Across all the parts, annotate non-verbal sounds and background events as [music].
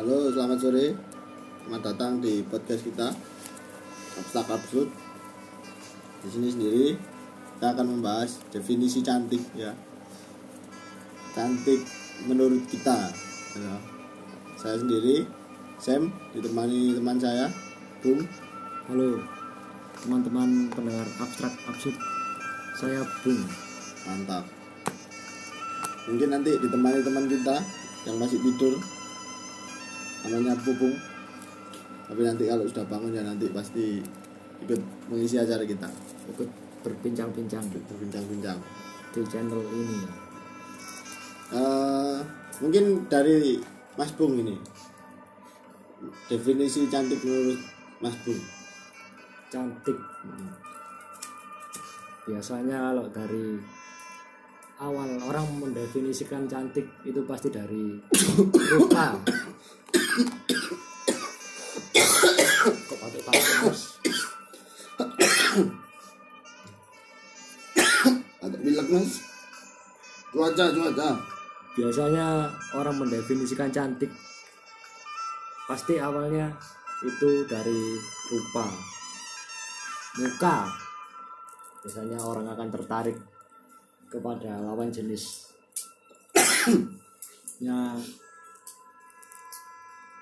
Halo, selamat sore. Selamat datang di podcast kita Abstrak Absurd. Di sini sendiri kita akan membahas definisi cantik ya. Cantik menurut kita. Ya. Saya sendiri, Sam, ditemani teman saya, Bung. Halo teman-teman pendengar abstrak absurd Saya Bung Mantap. Mungkin nanti ditemani teman kita yang masih tidur. Namanya Pupung. Tapi nanti kalau sudah bangun ya nanti pasti ikut mengisi acara kita. ikut berbincang-bincang Berbincang-bincang. di channel ini Eh, mungkin dari Mas Bung ini. Definisi cantik menurut Mas Bung. Cantik Biasanya kalau dari awal orang mendefinisikan cantik itu pasti dari [coughs] rupa Mas. Cuaca, cuaca. biasanya orang mendefinisikan cantik pasti awalnya itu dari rupa muka biasanya orang akan tertarik kepada lawan jenis [coughs] ya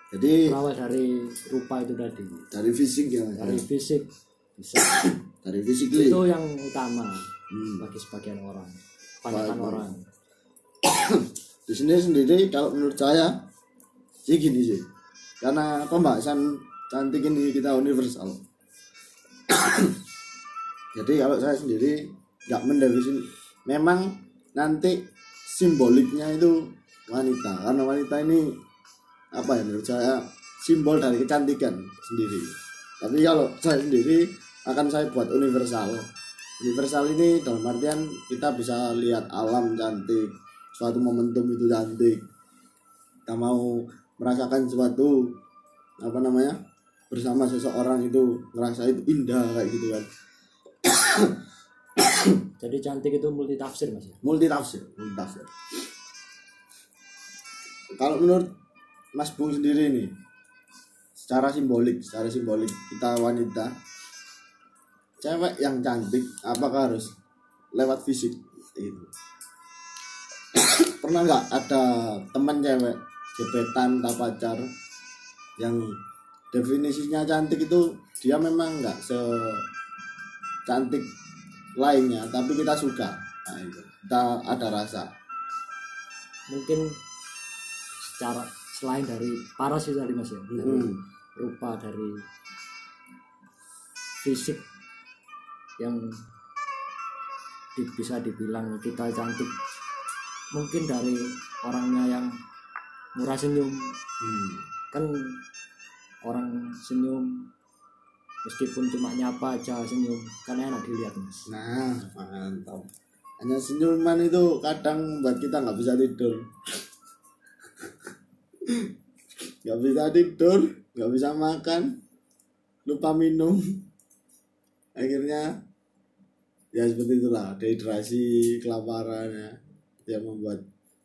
Jadi berawal dari rupa itu tadi. dari fisik ya. dari fisik bisa. [coughs] Dari fisik itu yang utama Hmm. bagi sebagian orang baik. orang. [coughs] Di sini sendiri kalau menurut saya sih gini sih. Karena pembahasan cantik ini kita universal. [coughs] Jadi kalau saya sendiri nggak mendefinisikan memang nanti simboliknya itu wanita. Karena wanita ini apa ya menurut saya simbol dari kecantikan sendiri. Tapi kalau saya sendiri akan saya buat universal. Universal ini dalam artian kita bisa lihat alam cantik suatu momentum itu cantik. Kita mau merasakan suatu apa namanya bersama seseorang itu ngerasa itu indah kayak gitu kan. [coughs] Jadi cantik itu multi tafsir mas ya? Multi tafsir multi tafsir kalau menurut Mas Bung sendiri nih secara simbolik secara simbolik kita wanita cewek yang cantik apakah harus lewat fisik? Itu. [coughs] Pernah nggak ada teman cewek gebetan tak pacar yang definisinya cantik itu dia memang nggak se cantik lainnya tapi kita suka. Nah, itu. Kita ada rasa. Mungkin secara selain dari paras itu tadi mas ya? Dari Hmm. rupa dari fisik yang di- bisa dibilang kita cantik. Mungkin dari orangnya yang murah senyum. Hmm. kan orang senyum meskipun cuma nyapa aja senyum kan enak dilihat mas. Nah mantap. Hanya senyuman itu kadang buat kita nggak bisa tidur nggak bisa tidur nggak bisa makan lupa minum. Akhirnya ya seperti itulah dehidrasi kelaparan ya yang membuat.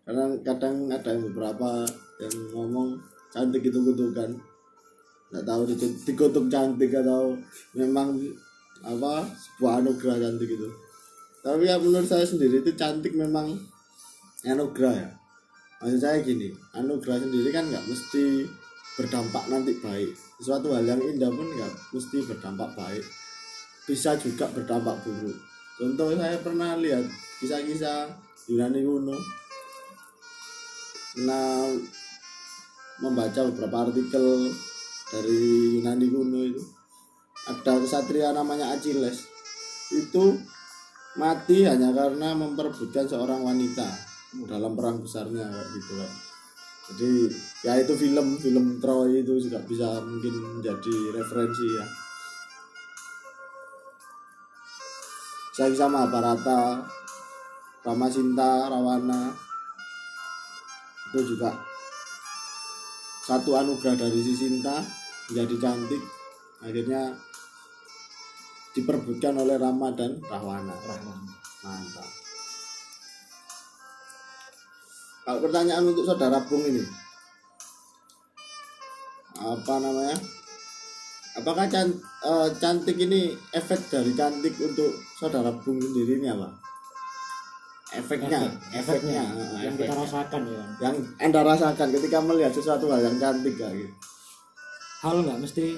Karena kadang ada beberapa yang ngomong cantik itu kutukan. Nggak tahu dikutuk cantik atau memang apa sebuah anugerah cantik itu. Tapi ya menurut saya sendiri itu cantik memang anugerah ya maksud saya gini anugerah sendiri kan nggak mesti berdampak nanti baik. Suatu hal yang indah pun nggak mesti berdampak baik. Bisa juga berdampak buruk. Contoh saya pernah lihat kisah-kisah Yunani kuno. Nah membaca beberapa artikel dari Yunani kuno itu. Ada kesatria namanya Achilles. Itu mati hanya karena memperebutkan seorang wanita dalam perang besarnya kayak gitu kan jadi ya itu film film Troy itu juga bisa mungkin menjadi referensi ya. Saya sama Barata Ramasinta Rawana itu juga satu anugerah dari si Sinta menjadi cantik akhirnya diperbutkan oleh Rama dan Rahwana Rahman mantap kalau pertanyaan untuk saudara Bung ini. Apa namanya? Apakah can, eh, cantik ini efek dari cantik untuk saudara Bung sendiri ini apa? Efeknya Efek- efeknya, efeknya. Eh, yang kita efeknya. rasakan ya. Yang anda rasakan ketika melihat sesuatu hal yang cantik kayak gitu. Hal nggak mesti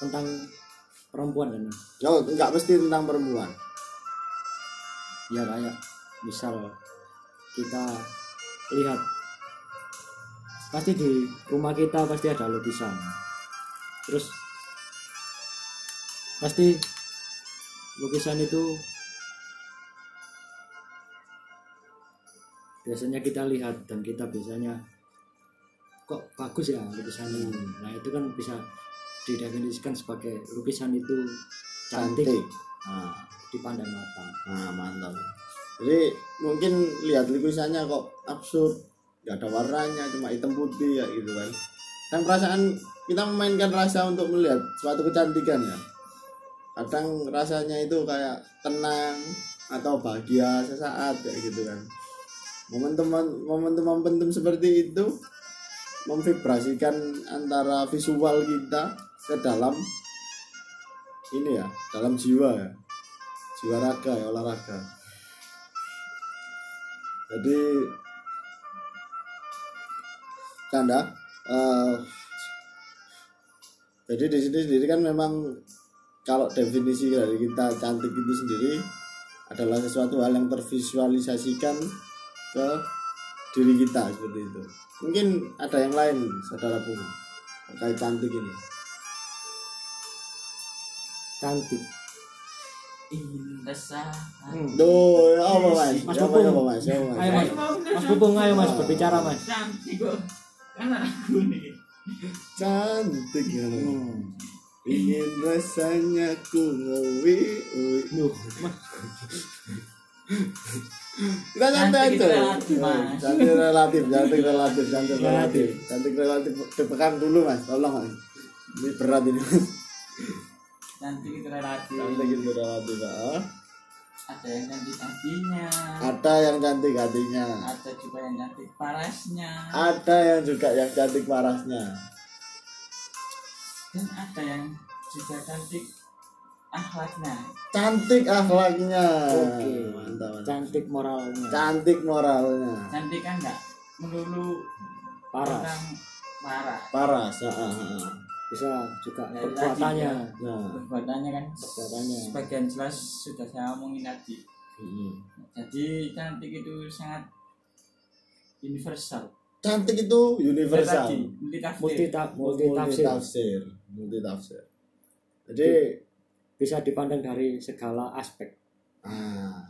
tentang perempuan kan? Oh nggak mesti tentang perempuan. Ya kayak misal kita lihat. Pasti di rumah kita pasti ada lukisan. Terus pasti lukisan itu biasanya kita lihat dan kita biasanya kok bagus ya lukisannya? Nah itu kan bisa didefinisikan sebagai lukisan itu cantik, cantik. Nah, dipandang mata. Nah mantap jadi mungkin lihat lukisannya kok absurd. Nggak ada warnanya cuma hitam putih ya gitu kan. Dan perasaan kita memainkan rasa untuk melihat suatu kecantikan ya. Kadang rasanya itu kayak tenang atau bahagia sesaat kayak gitu kan. Momentum momentum momentum seperti itu memvibrasikan antara visual kita ke dalam ini ya dalam jiwa ya. Jiwa raga ya olahraga jadi canda eh, jadi di sini sendiri kan memang kalau definisi dari kita cantik itu sendiri adalah sesuatu hal yang tervisualisasikan ke diri kita seperti itu mungkin ada yang lain saudara pun terkait cantik ini cantik. Duh, ya apa mas? Mas Ya apa, Bubung. ya apa, mas? Ya apa, mas? Ayo, Mas. Mas Bubung ayo mas berbicara mas cantik kok kan aku nih Cantik ya. Hmm. Ingin rasanya ku ngewi ui. Duh, Mas. Kita santai aja. relatif, Mas. Cantik relatif, cantik relatif, cantik relatif. Cantik relatif. Tepekan dulu mas, tolong mas. Ini berat ini mas. Cantik itu relatif Cantik itu relatif pak. ada yang cantik hatinya Ada yang cantik hatinya. ada juga yang cantik parasnya Ada yang juga yang cantik parasnya. dan ada yang juga cantik akhlaknya Cantik akhlaknya. Oke. Mantap, mantap. cantik moralnya Cantik moralnya. cantik kan enggak melulu paras orang parah Paras. ah, ah, ah. Bisa juga Dari perbuatannya tadi, Nah. perbuatannya kan perbuatannya sebagian jelas sudah saya omongin tadi. Mm. jadi cantik itu sangat universal. Cantik itu universal. Tadi, multi multi ta multi multi tafsir tafsir multi tafsir jadi bisa dipandang dari segala aspek. Ah.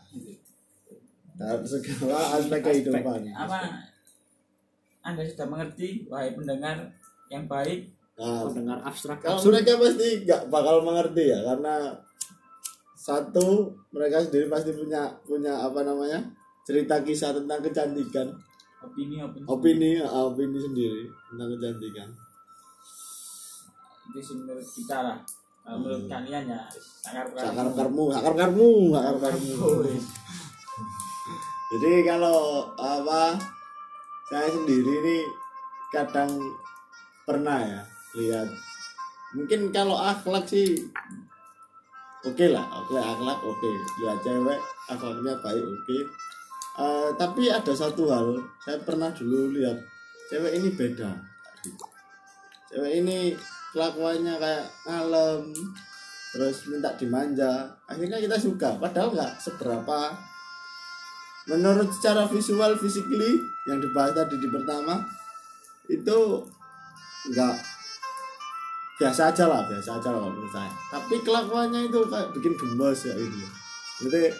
Dalam segala aspek kehidupan apa? Anda sudah mengerti wahai pendengar yang baik nah, pendengar abstrak kalau absurd. mereka pasti nggak bakal mengerti ya karena satu mereka sendiri pasti punya punya apa namanya cerita kisah tentang kecantikan. Opini opini. Opini ah, opini sendiri tentang kecantikan. Itu sih menurut kita lah. Kalau menurut kalian ya sakar sakar karmu sakar karmu sakar karmu. Jadi kalau apa saya sendiri ini kadang pernah ya lihat. Mungkin kalau akhlak sih oke lah. Oke akhlak oke. Lihat cewek akhlaknya baik oke. Eh, tapi ada satu hal saya pernah dulu lihat cewek ini beda. Cewek ini kelakuannya kayak ngalem terus minta dimanja. Akhirnya kita suka padahal nggak seberapa. Menurut secara visual physically yang dibahas tadi di pertama itu nggak biasa aja lah biasa aja lah menurut saya. Tapi kelakuannya itu kayak bikin gemes ya itu jadi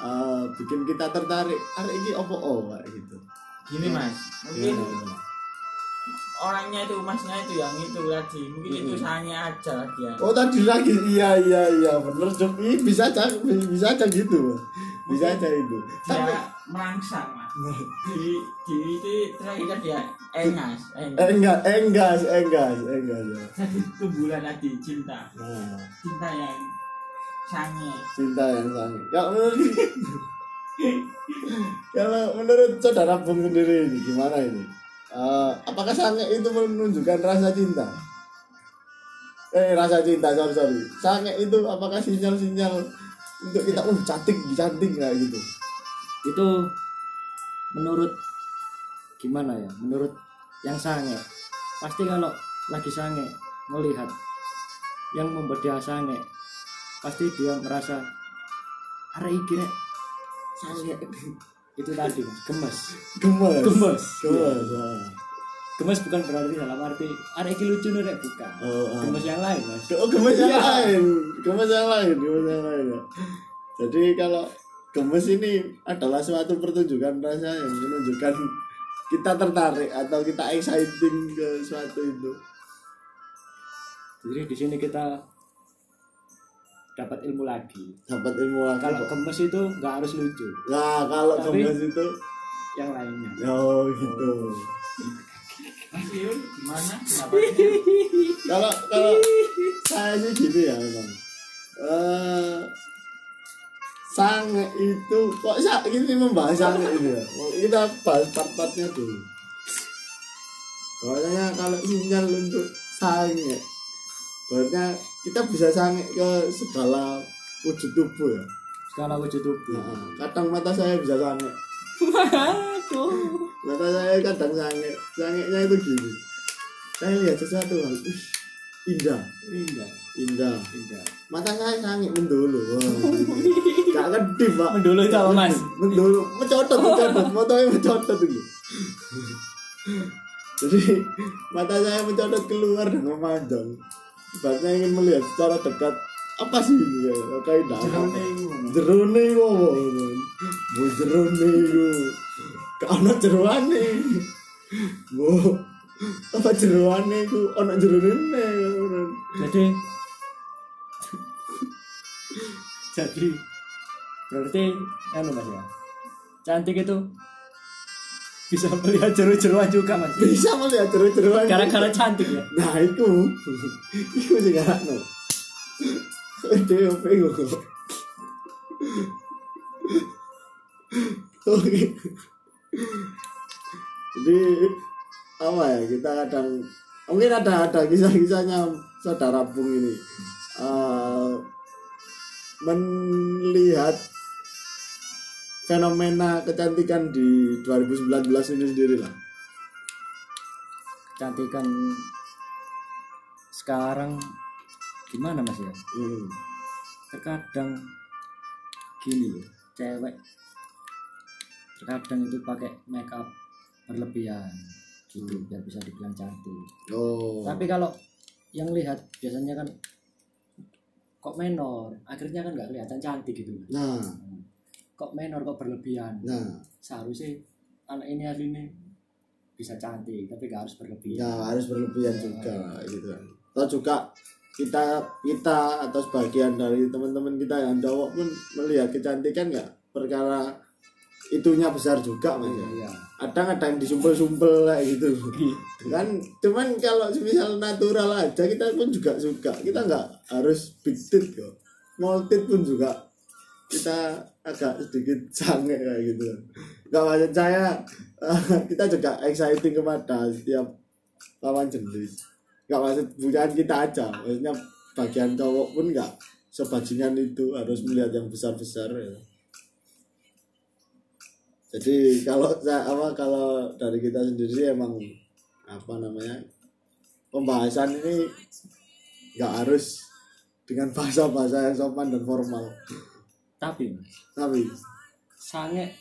eh, bikin kita tertarik arek ini opo oh kayak gitu. Gini mas. Mungkin gimana? orangnya itu masnya itu yang itu tadi mungkin itu Mm-mm. sayangnya aja lah dia Oh tadi lagi. Iya iya iya bener Jok. Bisa aja bisa aja gitu bisa aja itu. tapi dia merangsang mas. Di di itu terakhir dia engas eh, engas enggak enggak enggak enggak ya. jadi tumbuhan tadi cinta. Nah. Cinta yang sange. Cinta yang sangat kalau menurut kalau menurut saudara Bung sendiri ini gimana ini? Eh, apakah sange itu menunjukkan rasa cinta? Eh rasa cinta sorry sorry. Sange itu apakah sinyal sinyal untuk kita uh cantik cantik nggak gitu? Itu menurut gimana ya menurut yang sange pasti kalau lagi sange melihat yang membuat dia sange pasti dia merasa hari ini sange [laughs] itu tadi gemes gemes gemes gemes ah. gemes bukan berarti dalam arti hari ini lucu nih bukan oh, ah. gemes yang lain mas Oh, gemes yang Iya. lain, gemes yang lain, gemes yang lain. ya. Jadi kalau gemes ini adalah suatu pertunjukan rasa yang menunjukkan kita tertarik atau kita exciting ke suatu itu. jadi di sini kita dapat ilmu lagi Dapat ilmu lagi. kalau gemes itu nggak harus lucu Nah, kalau Tapi- gemes itu yang lainnya oh gitu. Mas Yun gimana Kenapa? Kalau kalau saya sih gitu ya memang. Eh sange itu kok sa ini membahas sange ini ya. Oh, Kita bahas part-partnya dulu. Pokoknya kalau sinyal untuk sange, Berarti kita bisa sange ke segala wujud tubuh ya. skala wujud tubuh Nah, kadang mata saya bisa sange. waduh Mata saya kadang sange. Sangenya itu gini. Saya lihat sesuatu hal, "Wih, indah, indah indah. indah Mata saya sange mendulu. [laughs] Wah, gak kedip pak. mendulu itu apa mas Mendulu, mencotot, mencotot, [laughs] motonya mencotot itu. Jadi mata saya mencotot keluar dan memanjang. Ibaratnya ingin melihat secara dekat apa sih ini ya? Kayak Jerone iku. jerone kok bu jerone gak ono jeroane bu apa jeroane iku ono jerone jadi jadi berarti anu mas ya cantik itu bisa melihat jeru-jeruan juga mas. Bisa melihat jero-jeroan gara-gara cantik ya? Nah iku. Iku sing no DOP iku Oke. Jadi apa ya kita kadang mungkin ada ada kisah-kisahnya saudara Bung ini Eh, melihat fenomena kecantikan di 2019 ini sendiri lah. kecantikan sekarang gimana mas ya Hmm. terkadang gini loh cewek terkadang itu pakai make up berlebihan gitu biar bisa dibilang cantik. Oh. tapi kalau yang lihat biasanya kan kok menor akhirnya kan nggak kelihatan cantik gitu. Nah, kok menor kok berlebihan? Nah, seharusnya anak ini hari ini bisa cantik tapi nggak harus berlebihan. Ya harus berlebihan juga gitu. Kan. Atau juga kita kita atau sebagian dari teman-teman kita yang cowok pun melihat kecantikan nggak? Perkara itunya besar juga mas ya. iya Ada ada yang disumpel-sumpel kayak gitu. gitu kan cuman kalau misal natural aja kita pun juga suka kita nggak harus big tit kok tit pun juga kita agak sedikit [laughs] sange kayak gitu nggak maksud saya [laughs] kita juga exciting kepada setiap lawan jenis nggak maksud bukan kita aja maksudnya bagian cowok pun nggak sebajingan itu harus melihat yang besar besar ya. Jadi kalau saya apa kalau dari kita sendiri sih emang apa namanya pembahasan ini nggak harus dengan bahasa-bahasa yang sopan dan formal. Tapi Mas, tapi sange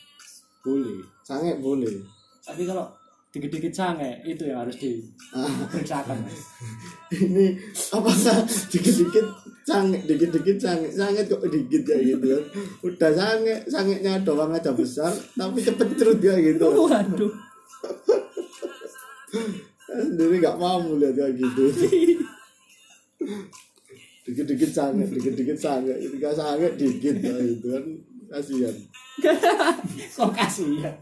boleh. sange boleh. Tapi kalau dikit-dikit sange itu yang harus diperiksakan Mas. [laughs] ini apakah dikit-dikit sange dikit-dikit sange sange kok dikit ya gitu. Kan udah sange sangenya doang aja besar tapi cepet cerut ya gitu. Waduh. Saya sendiri nggak mau lihat kayak gitu. Dikit-dikit sange dikit-dikit sange ketika sange dikit ya gitu kan. Kasihan. Kok kasih ya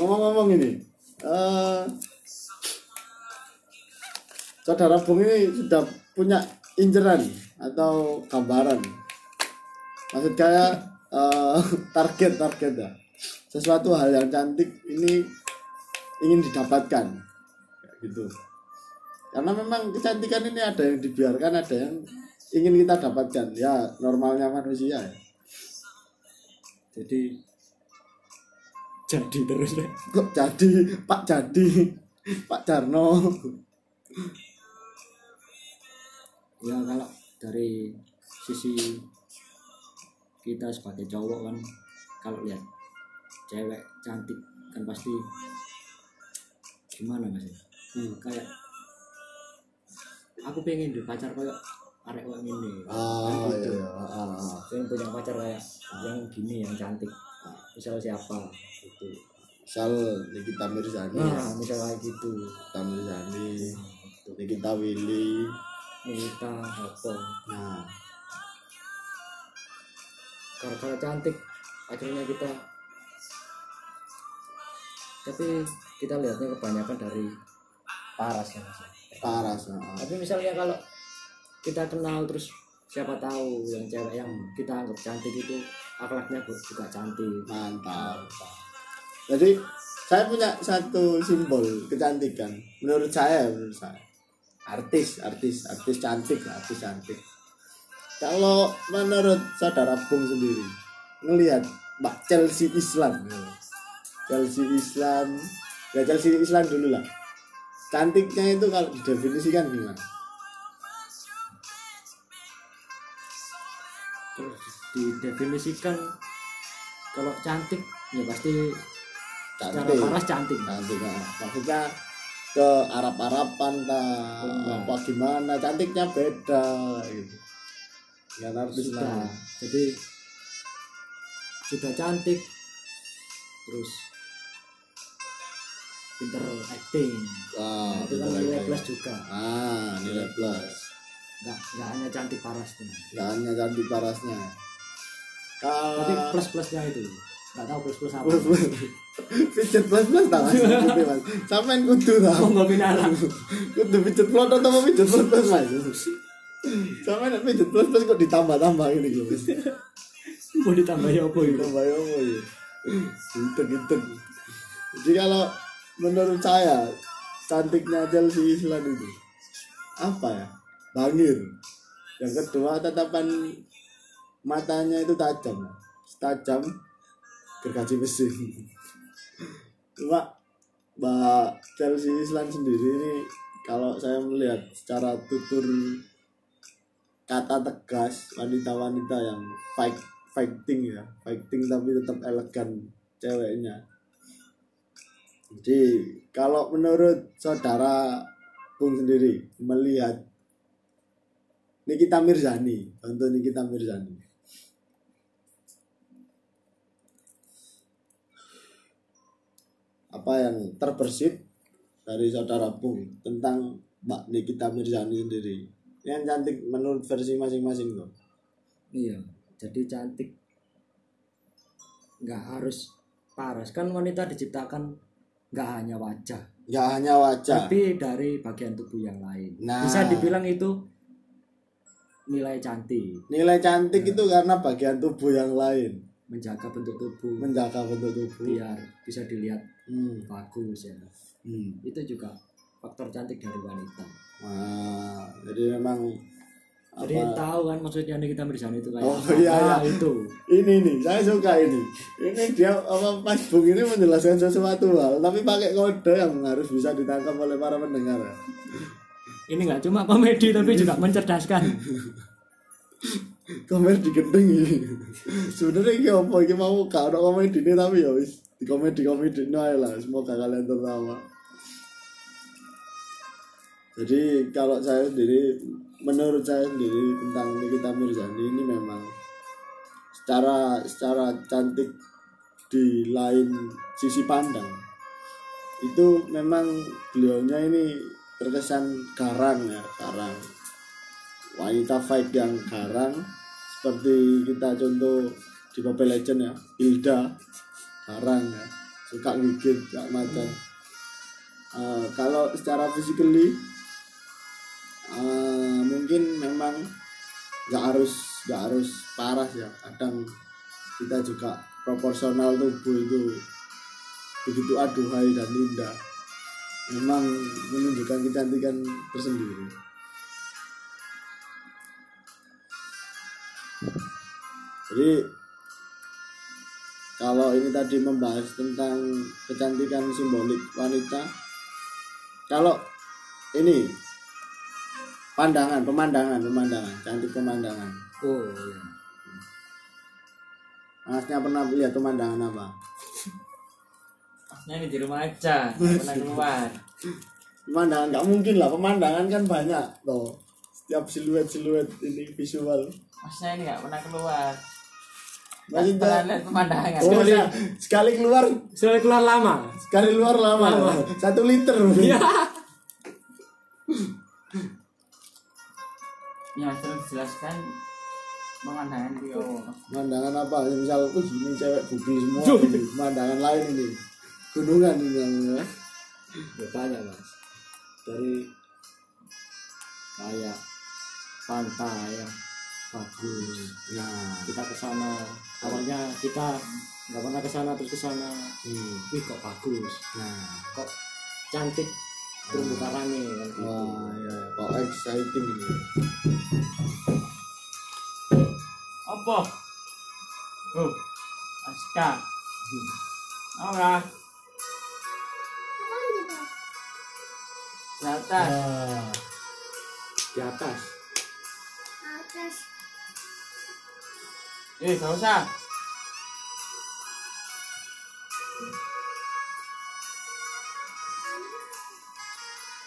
ngomong-ngomong ini eh saudara Bung ini sudah punya inceran atau gambaran. Maksud saya eh, [laughs] target target ya. Sesuatu hal yang cantik ini ingin didapatkan. Gitu. Karena memang kecantikan ini ada yang dibiarkan ada yang ingin kita dapatkan. Ya normalnya manusia ya. jadi jadi terus deh kok jadi? Pak jadi [laughs] Pak Jarno ya kalau dari sisi kita sebagai cowok kan kalau lihat cewek cantik kan pasti gimana mas? Hmm. kayak aku pengen di pacar kayak arek kayak gini ah Kan gitu. iya ah, ah. pengen punya pacar kayak yang gini yang cantik misal siapa gitu misal Nikita Mirzani nah misal kayak gitu Nikita Mirzani Nikita Willy kita apa nah. Gara-gara cantik akhirnya kita tapi kita lihatnya kebanyakan dari paras ya paras tapi misalnya kalau kita kenal terus siapa tahu yang cewek yang kita anggap cantik itu akhlaknya juga cantik. Mantap. Jadi saya punya satu simbol kecantikan. Menurut saya menurut saya artis artis artis cantik artis cantik. Kalau menurut saudara Bung sendiri ngelihat Mbak Chelsea Islam Chelsea Islam ya Chelsea Islam dulu lah. Cantiknya itu kalau didefinisikan gimana? Terus didefinisikan kalau cantik ya pasti secara cantik. paras cantik. Cantik ah. maksudnya ke Arab-Araban kah? Enggak. apa gimana? Cantiknya beda gitu. Ya artis lah. Jadi sudah cantik. Terus pinter acting. Wah, itu kan nilai acting. plus juga. Ah nilai plus. nggak nggak hanya cantik paras tuh nggak hanya cantik parasnya. Kalau tapi plus plusnya itu. Nggak tahu plus plus apa. Plus plus pijet plus plus tau mas [laughs] mas sampean kudu tau oh nggak binara kudu pijet plus atau pijet plus plus mas sampean pijet plus plus kok ditambah tambah ini gitu mas mau ditambah ya apa itu Tambah ya apa ya? Gitu gitu. Jadi kalau menurut saya cantiknya Chelsea Islan itu apa ya? Bangir. Yang kedua tatapan matanya itu tajam. Tajam gergaji mesin. Cuma Mbak Chelsea Islan sendiri ini kalau saya melihat secara tutur kata tegas wanita-wanita yang fight fighting ya fighting tapi tetap elegan ceweknya. Jadi kalau menurut saudara Bung sendiri melihat Nikita Mirzani contoh Nikita Mirzani apa yang terbersit dari saudara Bung tentang Mbak Nikita Mirzani sendiri. Yang cantik menurut versi masing-masing kok iya jadi cantik. Nggak harus paras. Kan wanita diciptakan nggak hanya wajah. Nggak hanya wajah. Tapi dari bagian tubuh yang lain. Nah. bisa dibilang itu nilai cantik. Nilai cantik itu karena bagian tubuh yang lain menjaga bentuk tubuh. Menjaga bentuk tubuh. Biar bisa dilihat hmm. bagus ya Hmm. itu juga faktor cantik dari wanita. Nah, jadi memang jadi apa? tahu kan maksudnya kita Mirzani itu kayak Oh, apa. iya, Nah, iya. itu. Ini nih saya suka ini. Ini dia apa Mas Bung ini menjelaskan sesuatu hal tapi pakai kode yang harus bisa ditangkap oleh para pendengar. Ini nggak cuma komedi tapi juga mencerdaskan [laughs] komedi gedeng ini sebenarnya ini apa? Ini mau gak ada komedi ini tapi ya wis di komedi ini aja lah semoga kalian tertawa. Jadi kalau saya sendiri menurut saya sendiri tentang Nikita Mirzani ini memang secara secara cantik di lain sisi pandang itu memang beliaunya ini terkesan garang ya garang. Wanita fight yang garang seperti kita contoh di Mobile Legend ya Hilda garang ya suka gigit gak macam. Eh, kalau secara physically eh, mungkin memang nggak harus nggak harus parah ya. Kadang kita juga proporsional tubuh itu begitu aduhai dan indah memang menunjukkan kecantikan tersendiri jadi kalau ini tadi membahas tentang kecantikan simbolik wanita kalau ini pandangan pemandangan pemandangan cantik pemandangan oh iya. masnya pernah lihat pemandangan apa Masnya ini di rumah aja, pernah keluar. pemandangan nggak mungkin lah pemandangan kan banyak loh setiap siluet siluet ini visual Masnya ini nggak pernah keluar. Maksudnya pemandangan. oh, sekali, sekali keluar Sudah keluar lama. sekali keluar lama, Lama. satu liter. Iya. Ya, terus jelaskan pemandangan itu. pemandangan apa? Ya, misal oh ini cewek bugil semua pemandangan lain ini. Gunungan ini namanya ya banyak mas. Dari kayak pantai ya bagus. Nah kita ke sana. Awalnya kita nggak pernah ke sana terus ke sana. Hmm. wih kok bagus. Nah kok cantik terumbu karangnya kan gitu. wah ya. Kok exciting ini. Apa? Oh, Aska. Ora. Di atas. Ah, di atas Eh, gak usah.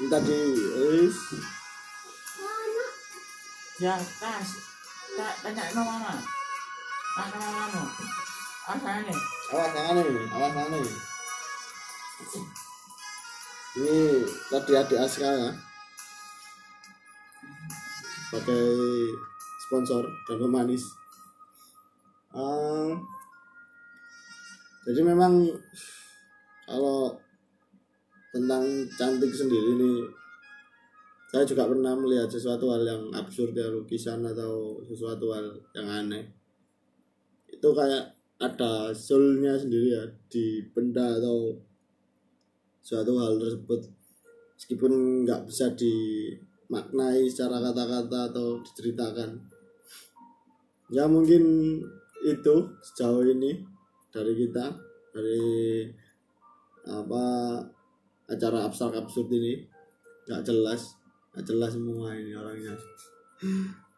ini tadi is Di atas. Tak tanya ke mama. Ke mamamu. Apa ini? awas tangan nih awas tangan nih ini tadi adik Aska ya sebagai sponsor dan pemanis Ehm, jadi memang kalau tentang cantik sendiri ini saya juga pernah melihat sesuatu hal yang absurd ya lukisan atau sesuatu hal yang aneh. Itu kayak ada soulnya sendiri ya di benda atau suatu hal tersebut. Meskipun nggak bisa dimaknai secara kata-kata atau diceritakan. Ya mungkin itu sejauh ini dari kita dari apa acara abstrak absurd ini. Nggak jelas nggak jelas semua ini orangnya.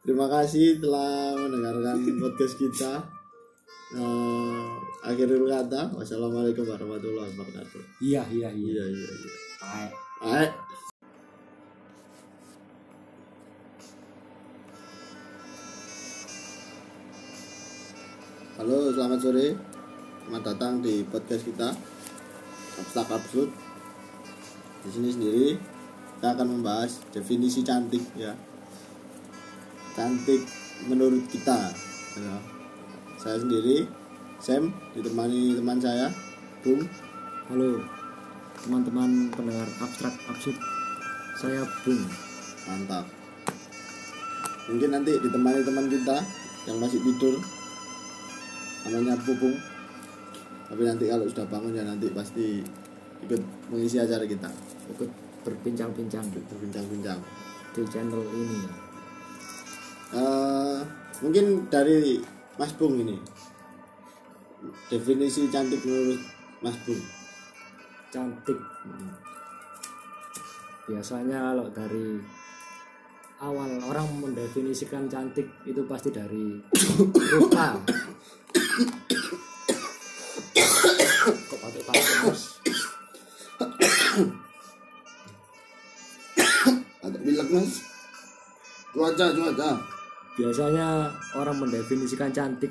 Terima kasih telah mendengarkan podcast kita. Eh, akhirul kata wassalamualaikum warahmatullahi wabarakatuh. Iya iya iya. Iya iya iya. Baik. Baik. Halo, selamat sore. Selamat datang di podcast kita Abstrak Absurd. Di sini sendiri kita akan membahas definisi cantik ya. Cantik menurut kita. ya. Saya sendiri, Sam, ditemani teman saya, Bung. halo teman-teman pendengar abstrak absurd saya Bung mantap mungkin nanti ditemani teman kita yang masih tidur namanya Pupung. Tapi nanti kalau sudah bangun ya nanti pasti ikut mengisi acara kita. Ikut berbincang-bincang. Berbincang-bincang. Di channel ini Eh, mungkin dari Mas Bung ini. Definisi cantik menurut Mas Bung. Cantik. Biasanya kalau dari awal orang mendefinisikan cantik itu pasti dari [coughs] rupa kok pakai mas Mas. Cuaca cuaca. Biasanya orang mendefinisikan cantik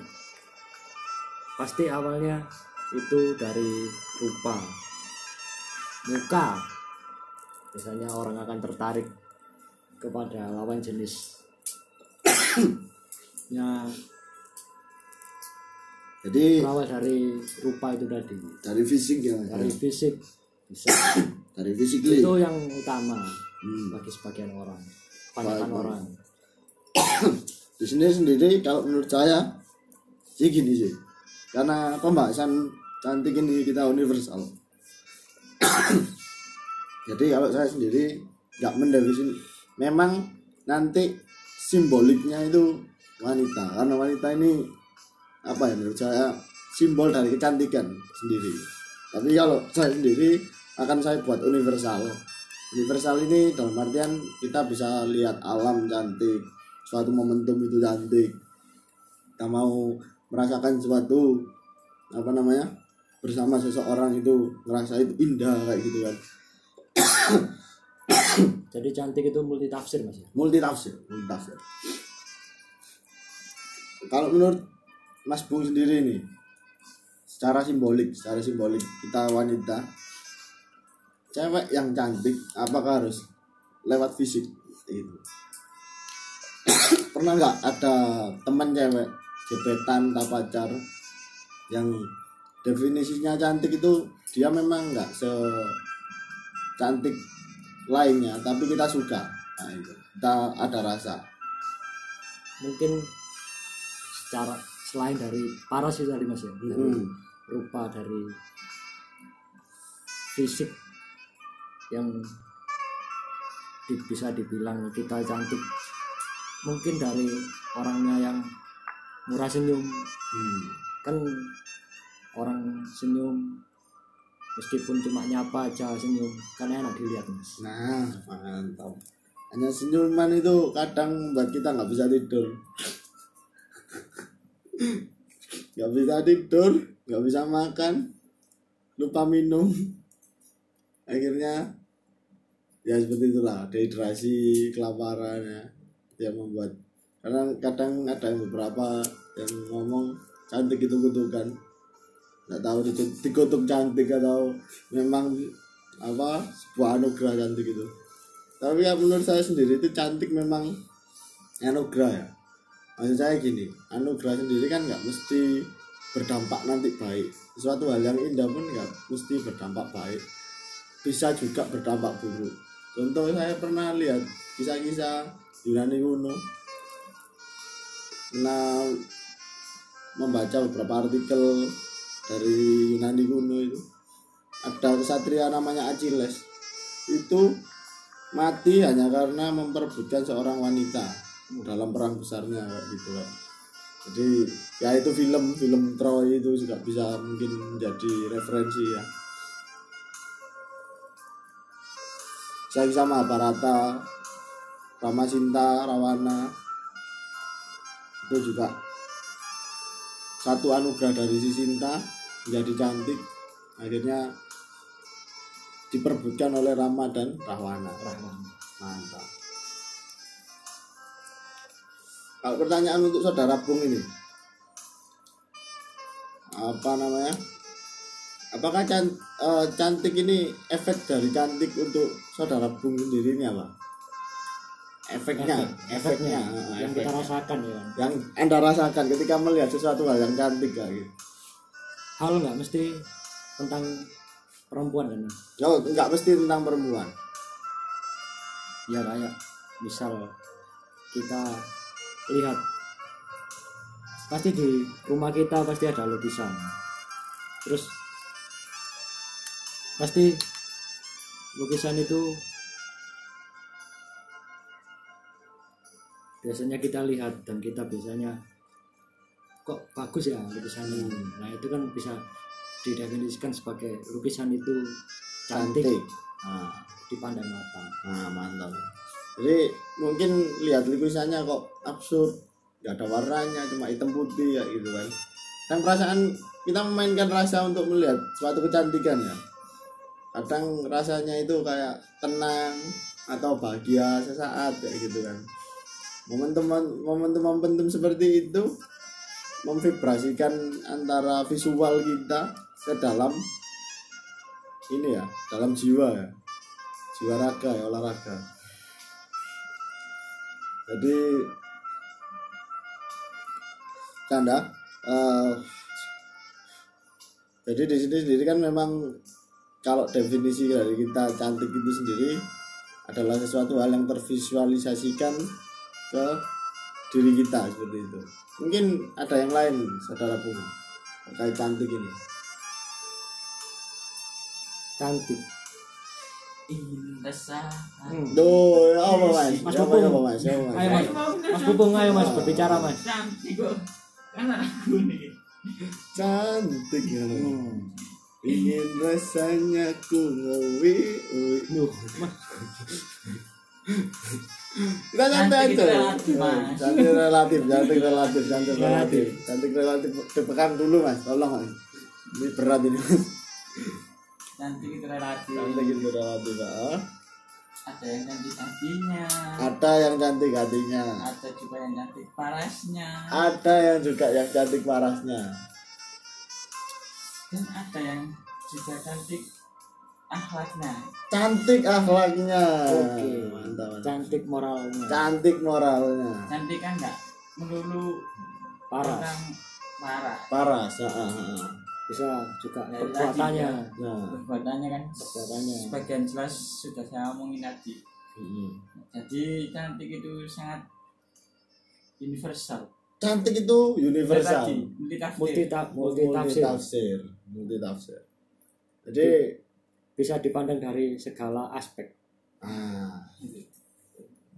pasti awalnya itu dari rupa. Muka. Biasanya orang akan tertarik kepada lawan jenis. [coughs] Ya jadi berawal dari rupa itu tadi. dari fisik ya [coughs] dari fisik bisa. Dari fisik itu yang utama Hmm. bagi sebagian orang kebanyakan Baik, orang. [coughs] Di sini sendiri kalau menurut saya sih gini sih. Karena pembahasan cantik ini kita universal. [coughs] Jadi kalau saya sendiri nggak mendefinisi memang nanti simboliknya itu wanita. Karena wanita ini apa ya menurut saya simbol dari kecantikan sendiri. Tapi kalau saya sendiri akan saya buat universal. Universal ini dalam artian kita bisa lihat alam cantik suatu momentum itu cantik. Kita mau merasakan suatu apa namanya bersama seseorang itu ngerasa itu indah kayak gitu kan. [coughs] Jadi cantik itu multi tafsir mas ya? Multi tafsir multi tafsir kalau menurut Mas Bung sendiri nih secara simbolik secara simbolik kita wanita cewek yang cantik apakah harus lewat fisik? Itu. Pernah nggak ada teman cewek gebetan tak pacar yang definisinya cantik itu dia memang nggak se cantik lainnya tapi kita suka. Nah itu. Kita ada rasa. Mungkin secara selain dari paras itu tadi mas ya dari Hmm. rupa dari fisik yang di- bisa dibilang kita cantik mungkin dari orangnya yang murah senyum Hmm. kan orang senyum meskipun cuma nyapa aja senyum kan enak dilihat mas Nah, mantap. Hanya senyuman itu kadang buat kita nggak bisa tidur. Nggak bisa tidur, nggak bisa makan, lupa minum. Akhirnya ya seperti itulah dehidrasi, kelaparan ya yang membuat. Karena kadang ada yang beberapa yang ngomong cantik itu kutukan. Nggak tahu itu dikutuk cantik atau memang apa sebuah anugerah cantik itu. Tapi ya menurut saya sendiri itu cantik memang anugerah ya maksud saya gini anugerah sendiri kan nggak mesti berdampak nanti baik. Sesuatu hal yang indah pun nggak mesti berdampak baik. Bisa juga berdampak buruk. Contoh saya pernah lihat kisah-kisah Yunani kuno. Pernah membaca beberapa artikel dari Yunani kuno itu. Ada kesatria namanya Achilles. Itu mati hanya karena memperebutkan seorang wanita dalam perang besarnya kayak gitu kan jadi ya itu film film Troy itu juga bisa mungkin menjadi referensi ya. Saya bisa Mahabharata Ramasinta Rawana itu juga satu anugerah dari si Sinta menjadi cantik akhirnya diperbutkan oleh Rama dan Rahwana Rahman mantap kalau pertanyaan untuk saudara Bung ini. Apa namanya? Apakah can- eh, cantik ini efek dari cantik untuk saudara Bung sendiri ini apa? Efeknya Efek- efeknya. Efeknya. Eh, yang kita rasakan ya. Yang anda rasakan ketika melihat sesuatu hal yang cantik kayak gitu. Hal nggak mesti tentang perempuan kan oh nggak mesti tentang perempuan. Ya kayak misal kita lihat. Pasti di rumah kita pasti ada lukisan. Terus pasti lukisan itu biasanya kita lihat dan kita biasanya kok bagus ya lukisannya nah itu kan bisa didefinisikan sebagai lukisan itu cantik, cantik. Nah, dipandang mata. Nah mantap jadi mungkin lihat lukisannya kok absurd. Nggak ada warnanya cuma hitam putih ya gitu kan. Dan perasaan kita memainkan rasa untuk melihat suatu kecantikan ya. Kadang rasanya itu kayak tenang atau bahagia sesaat kayak gitu kan. Momentum momentum momentum seperti itu memvibrasikan antara visual kita ke dalam ini ya dalam jiwa ya. Jiwa raga ya olahraga jadi canda eh, jadi di sini sendiri kan memang kalau definisi dari kita cantik itu sendiri adalah sesuatu hal yang tervisualisasikan ke diri kita seperti itu mungkin ada yang lain saudara pun terkait cantik ini cantik. Duh, ya apa mas? Mas Ya apa, mas? Apa, mas? Ayo, Mas. Mas Pupung ayo Mas berbicara Mas. cantik kok kan aku nih Cantik ya. Hmm. Ingin rasanya ku ngewi wi. Duh, Mas. Kita santai Cantik aja. relatif, Mas. Cantik relatif, cantik relatif, cantik Relatif. relatif. Cantik relatif. Tepekan dulu mas, tolong mas. Ini berat ini mas. Cantik itu relatif Cantik itu relatif ah. ada yang cantik hatinya Ada yang cantik hatinya. ada juga yang cantik parasnya Ada yang juga yang cantik parasnya. dan ada yang juga cantik akhlaknya Cantik akhlaknya. Oke. Mantap, mantap. Cantik moralnya. Cantik moralnya. cantik kan enggak melulu Paras. parah Paras. ah, ah, ah. Bisa juga Ya, perbuatannya. Nah. perbuatannya kan Perbuatannya. sebagian jelas sudah saya omongin tadi mm. jadi cantik itu sangat universal Cantik itu universal. Multi Multi ta- multi tafsir. tafsir multi tafsir jadi Bisa dipandang dari segala aspek. ah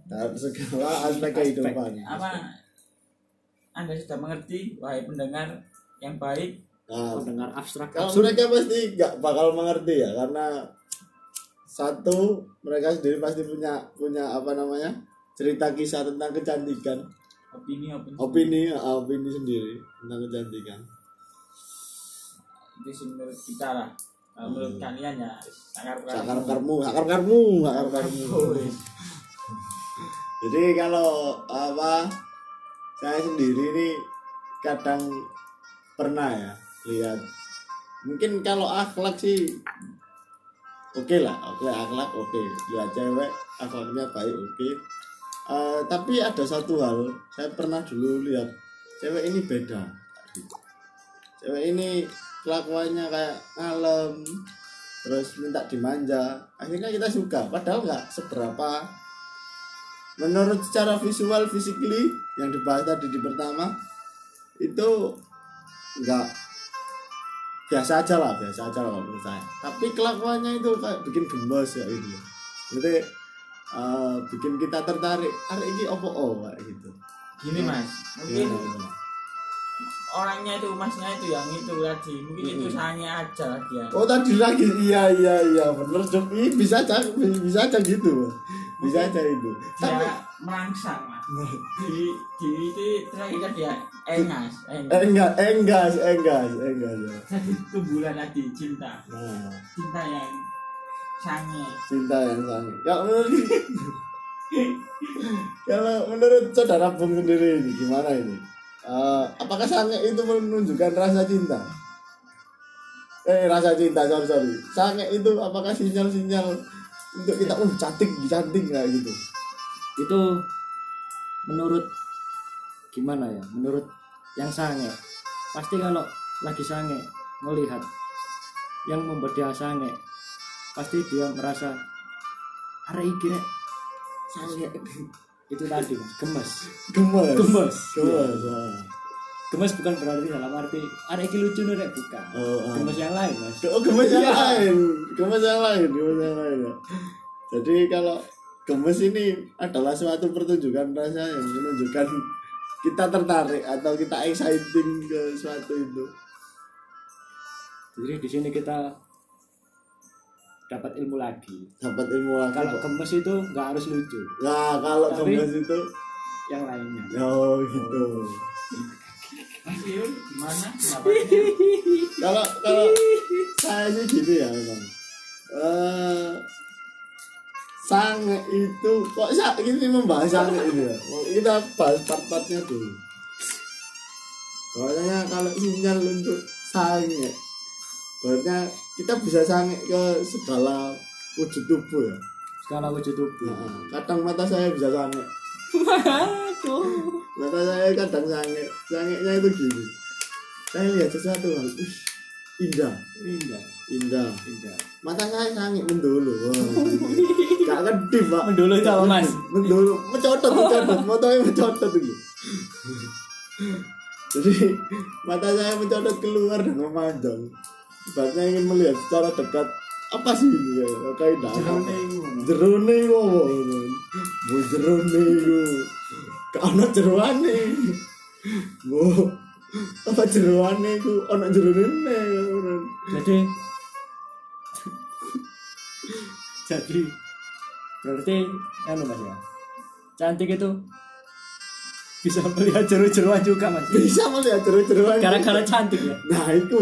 dalam segala aspek kehidupan apa anda sudah mengerti wahai pendengar yang baik nah, Mendengar abstrak kalau absurd. mereka pasti nggak bakal mengerti ya karena satu mereka sendiri pasti punya punya apa namanya cerita kisah tentang kecantikan. Opini opini opini ah, opini sendiri tentang kecantikan. Itu sih menurut kita lah. Kalau menurut kalian ya sakar sakar karmu sakar karmu sakar karmu. [laughs] Jadi kalau apa saya sendiri ini kadang pernah ya lihat. Mungkin kalau akhlak sih oke lah. Oke akhlak oke. Lihat cewek akhlaknya baik oke. Eh, tapi ada satu hal saya pernah dulu lihat cewek ini beda. Cewek ini kelakuannya kayak ngalem terus minta dimanja. Akhirnya kita suka padahal nggak seberapa. Menurut secara visual physically yang dibahas tadi di pertama itu nggak biasa aja lah biasa aja lah menurut saya. Tapi kelakuannya itu kayak bikin gemes ya gitu. Jadi eh, bikin kita tertarik hari ini opo oh kayak gitu. Gini mas. Mungkin Gimana? orangnya itu masnya itu yang itu tadi mungkin itu Mm-mm. sayangnya aja lagi ya. Oh tadi lagi. Iya iya iya. Bener. Ih, bisa aja bisa aja gitu bisa aja itu. Tapi dia merangsang mas. Di di itu terakhir dia engas eh, engas enggak enggak enggak enggak ya. jadi tumbuhan tadi cinta. Nah. Cinta yang sange. Cinta yang kalau menurut kalau menurut saudara Bung sendiri ini gimana ini? Eh, apakah sange itu menunjukkan rasa cinta? Eh rasa cinta sorry sorry. Sange itu apakah sinyal-sinyal untuk kita uh cantik cantik nggak gitu Itu menurut gimana ya? Menurut yang sange. Pasti kalau lagi sange melihat yang membuat dia sange pasti dia merasa hari ini sange itu tadi gemes gemes Gemes. gemes ah. Gemes bukan berarti dalam arti hari ini lucu nih Rek, bukan Oh, ah. gemes yang lain mas Oh, gemes yang Iya. lain. Gemes yang lain, gemes yang lain. ya. Jadi kalau gemes ini adalah suatu pertunjukan rasa yang menunjukkan kita tertarik atau kita exciting ke suatu itu. jadi di sini kita dapat ilmu lagi Dapat ilmu lagi. kalau gemes itu nggak harus lucu Nah, kalau Tapi- gemes itu yang lainnya oh gitu. Mas Gimana [laughs] Kalau kalau saya sih gini ya memang. Eh sange itu kok sa ini membahas sange ini ya. Oh, Kita bahas part-partnya dulu. Pokoknya kalau sinyal untuk sange, pokoknya kita bisa sange ke segala wujud tubuh ya. segala wujud tubuh Nah, kadang mata saya bisa sange, [laughs] Mata saya kadang sange, sangenya itu gini. Saya lihat sesuatu hal, ih, indah, indah. Indah. indah. Mata saya sange mendulu gak kedip pak. Mendulu itu apa, Mas? mendulu mencotot mencotot. Motonya mencotot itu jadi mata saya mencotot keluar dan memanjang Sebabnya ingin melihat secara dekat apa sih ini ya kayak dah jerone iku jerone iku ono jeroane bu apa jeroane iku ono jerone ne jadi jadi berarti anu mas ya cantik itu bisa melihat jeru-jeruan juga mas. Bisa melihat jero-jeroan gara-gara cantik ya? Nah itu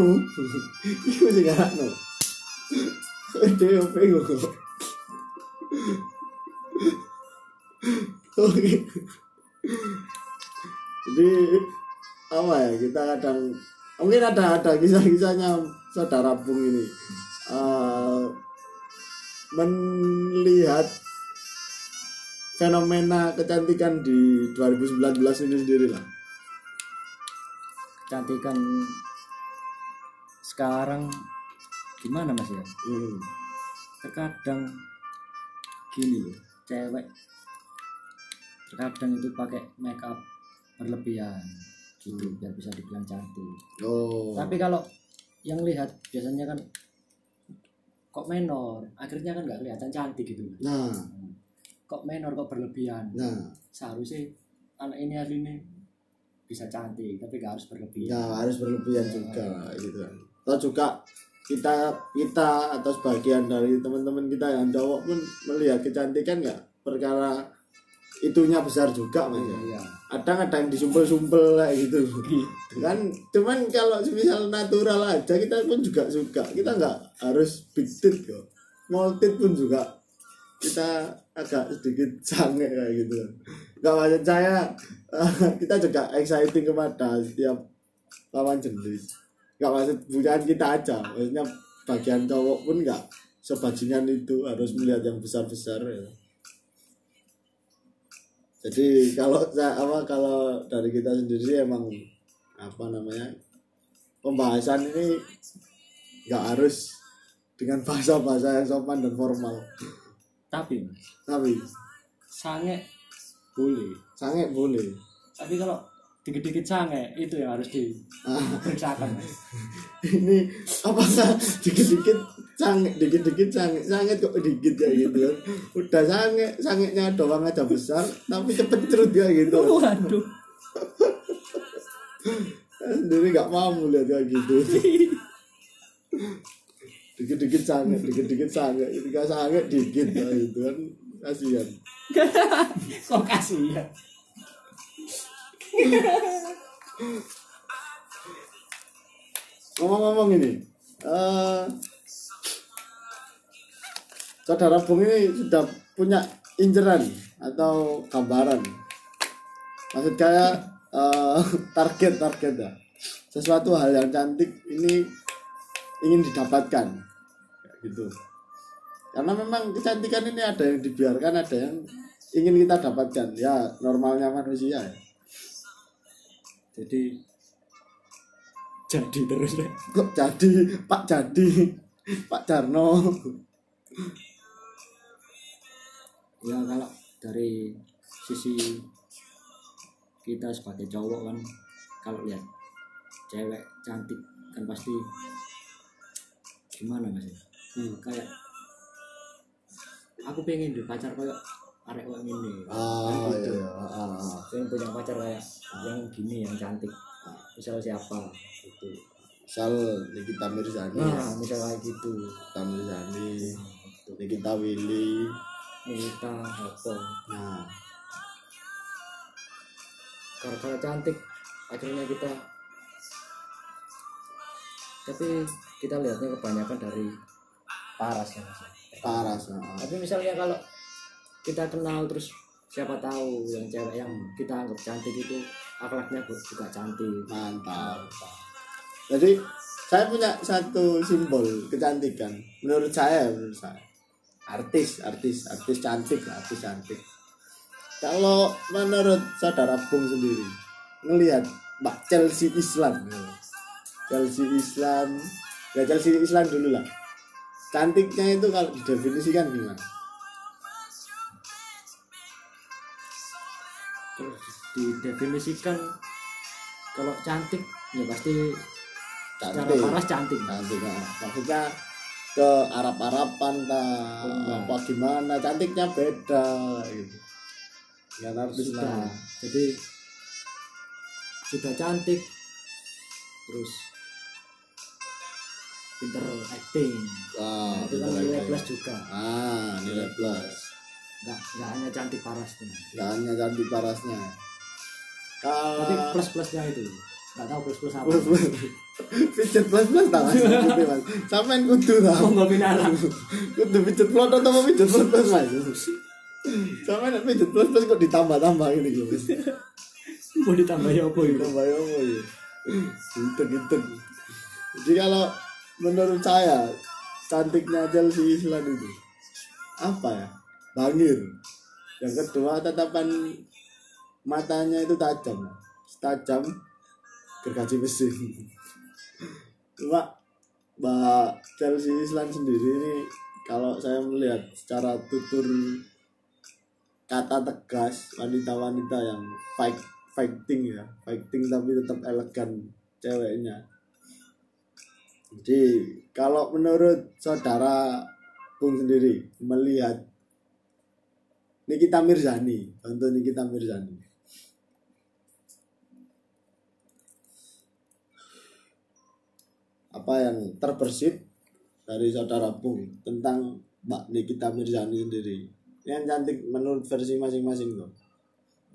itu sih gak no DOP gue oke jadi apa ya kita kadang mungkin ada ada kisah-kisahnya saudara Bung ini. Eh, melihat fenomena kecantikan di 2019 ini sendiri lah. Kecantikan sekarang gimana mas ya? Hmm. terkadang gini loh cewek terkadang itu pakai make up berlebihan gitu biar bisa dibilang cantik. Oh. tapi kalau yang lihat biasanya kan kok menor akhirnya kan nggak kelihatan cantik gitu. Nah, kok menor kok berlebihan? Nah, seharusnya anak ini hari ini bisa cantik tapi gak harus berlebihan. Ya harus berlebihan juga gitu. Atau juga kita kita atau sebagian dari teman-teman kita yang cowok pun melihat kecantikan nggak? Perkara itunya besar juga mas. Ya. iya. Kadang ada yang disumpel-sumpel kayak gitu. kan cuman kalau misal natural aja kita pun juga suka. Kita nggak harus big tit kok small tit pun juga kita agak sedikit [laughs] sange kayak gitu. Nggak maksud saya [laughs] kita juga exciting kepada setiap lawan jenis. Nggak maksud bukan kita aja. Maksudnya bagian cowok pun nggak sebajingan itu harus melihat yang besar besar ya. Jadi kalau apa kalau dari kita sendiri sih emang apa namanya pembahasan ini nggak harus dengan bahasa-bahasa yang sopan dan formal. Tapi Mas, tapi sange boleh. Sange boleh. Tapi kalau dikit-dikit sange itu yang harus diperiksakan Mas. [laughs] ini apakah dikit-dikit sange dikit-dikit sange sange kok dikit ya gitu. Kan udah sange sangenya doang aja besar tapi cepet cerut ya gitu. Waduh. Sendiri nggak mampu lihat kayak gitu. Dikit-dikit sange dikit-dikit sange ketika sange dikit ya gitu kan. Kasihan. [laughs] Kok kasih ya ngomong-ngomong ini eh saudara Bung ini sudah punya inceran atau gambaran? Maksud saya eh, [laughs] target target ya. Sesuatu hal yang cantik ini ingin didapatkan. Kayak gitu. Karena memang kecantikan ini ada yang dibiarkan ada yang ingin kita dapatkan. Ya normalnya manusia ya. Jadi jadi terus deh kok jadi? Pak jadi? [laughs] Pak Jarno ya kalau dari sisi kita sebagai cowok kan kalau lihat cewek cantik kan pasti gimana mas ya? Hmm. kayak aku pengen deh pacar kayak arek kayak gini ah Kan gitu. iya iya ah, ah. pengen punya pacar kayak yang gini yang cantik misal siapa itu misal Nikita Mirzani nah misal kayak gitu Nikita Mirzani Nikita Willy Nita apa nah. Gara-gara cantik akhirnya kita tapi kita lihatnya kebanyakan dari paras ya Mas. Paras tapi misalnya kalau kita kenal terus siapa tahu yang cewek yang kita anggap cantik itu akhlaknya juga cantik. Mantap. Jadi saya punya satu simbol kecantikan. Menurut saya menurut saya artis artis artis cantik lah artis cantik. Kalau menurut saudara Bung sendiri ngelihat Mbak Chelsea Islam Chelsea Islam ya Chelsea Islam dulu lah. Cantiknya itu kalau didefinisikan gimana? Terus didefinisikan kalau cantik ya pasti secara cantik. paras cantik. Cantik nah. maksudnya ke Arab-Araban tak Enggak. apa gimana? Cantiknya beda gitu. Nggak artis sudah. Lah jadi sudah cantik. Terus pinter acting. Wah itu kan nilai plus juga. Ah nilai plus. Nggak nggak hanya cantik parasnya. Nggak hanya cantik parasnya. Tapi kalau plus plusnya itu nggak tahu plus plus apa. Plus plus pijet plus plus tak mas [laughs] sampean kudu tau. Oh nggak binarang kudu pijet plus atau mau pijet plus plus mas nek pijet plus plus kok ditambah tambah loh mas mau ditambah ya apa itu tambah ya apa ya gitu gitu jadi kalau menurut saya cantiknya Chelsea Island itu apa ya? Bangir. Yang kedua tatapan matanya itu tajam. Tajam gergaji mesin. Cuma Mbak Chelsea Island sendiri ini kalau saya melihat secara tutur kata tegas wanita-wanita yang fight fighting ya fighting tapi tetap elegan ceweknya. Jadi kalau menurut saudara Bung sendiri melihat Nikita Mirzani contoh Nikita Mirzani apa yang terbersit dari saudara Bung tentang Mbak Nikita Mirzani sendiri. Yang cantik menurut versi masing-masing tuh.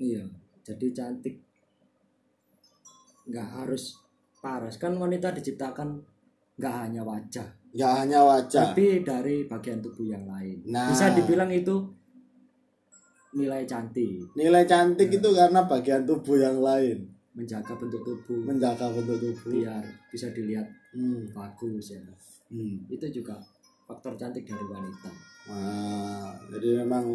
Iya jadi cantik. Nggak harus paras. Kan wanita diciptakan nggak hanya wajah. Nggak hanya wajah. Tapi dari bagian tubuh yang lain. Nah. bisa dibilang itu nilai cantik. Nilai cantik itu karena bagian tubuh yang lain menjaga bentuk tubuh. Menjaga bentuk tubuh. Biar bisa dilihat hmm. bagus ya Hmm. itu juga faktor cantik dari wanita. Wah, jadi memang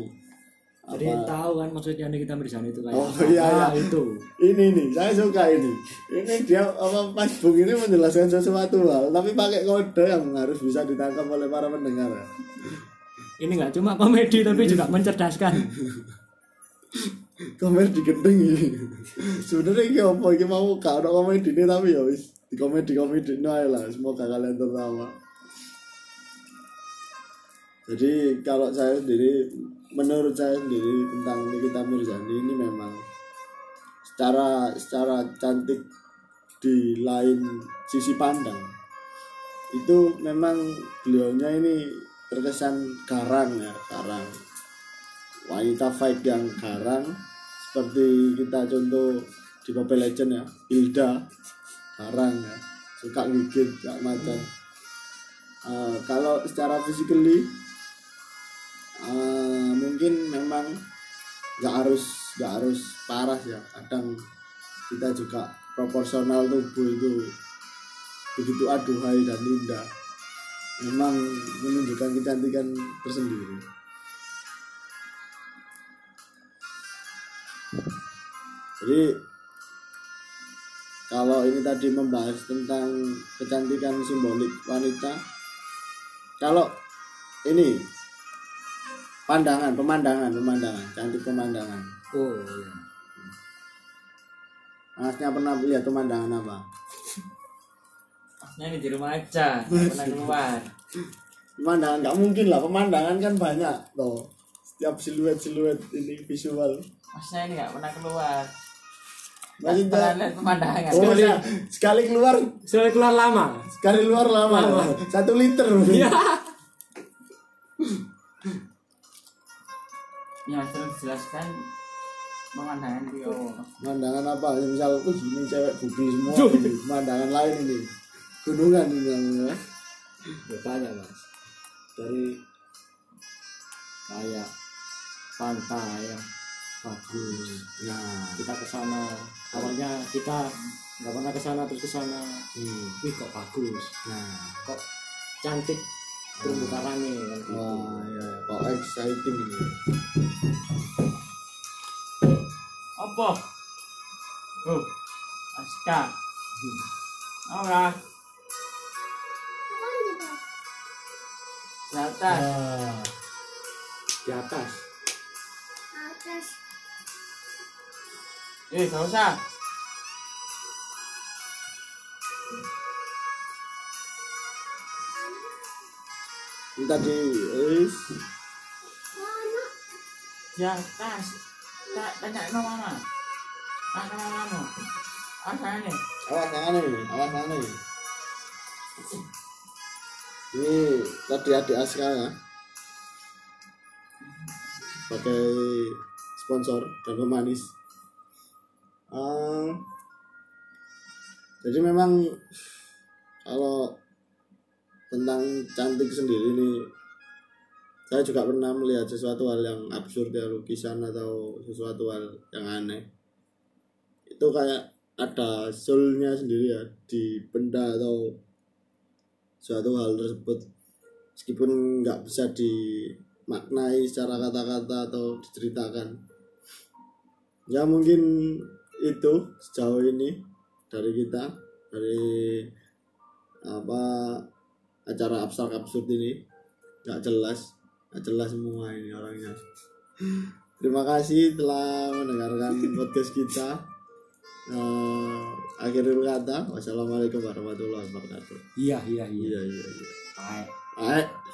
jadi apa? tahu kan maksudnya Nikita Mirzani itu kayak Oh, apa? iya, Nah, iya. itu. Ini nih saya suka ini. Ini dia apa Mas Bung ini menjelaskan sesuatu hal tapi pakai kode yang harus bisa ditangkap oleh para pendengar. Ini nggak cuma komedi tapi juga mencerdaskan [laughs] gendeng ini sebenarnya ini apa? Ini mau gak ada komedi ini tapi ya wis di komedi komedi ini aja lah. Semoga kalian tertawa. Jadi kalau saya sendiri menurut saya sendiri tentang Nikita Mirzani ini memang secara secara cantik di lain sisi pandang itu memang beliaunya ini terkesan garang ya garang wanita fight yang garang seperti kita contoh di Mobile Legend ya Hilda garang ya suka gigit gak macam. Eh, kalau secara physically eh, mungkin memang nggak harus nggak harus parah ya. Kadang kita juga proporsional tubuh itu begitu aduhai dan indah. Memang menunjukkan kecantikan tersendiri jadi kalau ini tadi membahas tentang kecantikan simbolik wanita kalau ini pandangan pemandangan pemandangan cantik pemandangan oh iya. masnya pernah lihat pemandangan apa Masnya ini di rumah aja, pernah [laughs] keluar. pemandangan nggak mungkin lah pemandangan kan banyak loh setiap siluet siluet ini visual Masnya ini nggak pernah keluar. Lihat pemandangan. oh, ya, sekali keluar Sekali keluar lama sekali keluar lama Lama. satu liter Iya. [laughs] Ya, terus jelaskan pemandangan dia. pemandangan apa ya, misal uh ini cewek bugil semua ini. pemandangan lain ini gunungan ini namanya ya banyak mas dari kayak pantai yang bagus nah kita ke sana awalnya kita nggak pernah ke sana terus ke sana hmm. wih kok bagus nah kok cantik terumbu karangnya kan gitu. wah ya kok exciting ini Apa? Oh, Aska. Ora. Di atas. Ah, di atas Eh, gak usah. ini tadi wis Ya, tas. Tak tanya no mama. Mana mamamu? Apa ini? awas tangan nih awas tangan nih ini tadi adik Aska ya pakai sponsor dan pemanis jadi memang kalau tentang cantik sendiri nih saya juga pernah melihat sesuatu hal yang absurd ya lukisan atau sesuatu hal yang aneh. Itu kayak ada soulnya sendiri ya di benda atau suatu hal tersebut. Meskipun nggak bisa dimaknai secara kata-kata atau diceritakan. Ya mungkin itu sejauh ini dari kita dari apa acara abstrak absurd ini. Nggak jelas nggak jelas semua ini orangnya. Terima kasih telah mendengarkan podcast kita. Eh, akhirul kata wassalamualaikum warahmatullahi wabarakatuh. Iya iya iya. Iya iya iya. Baik.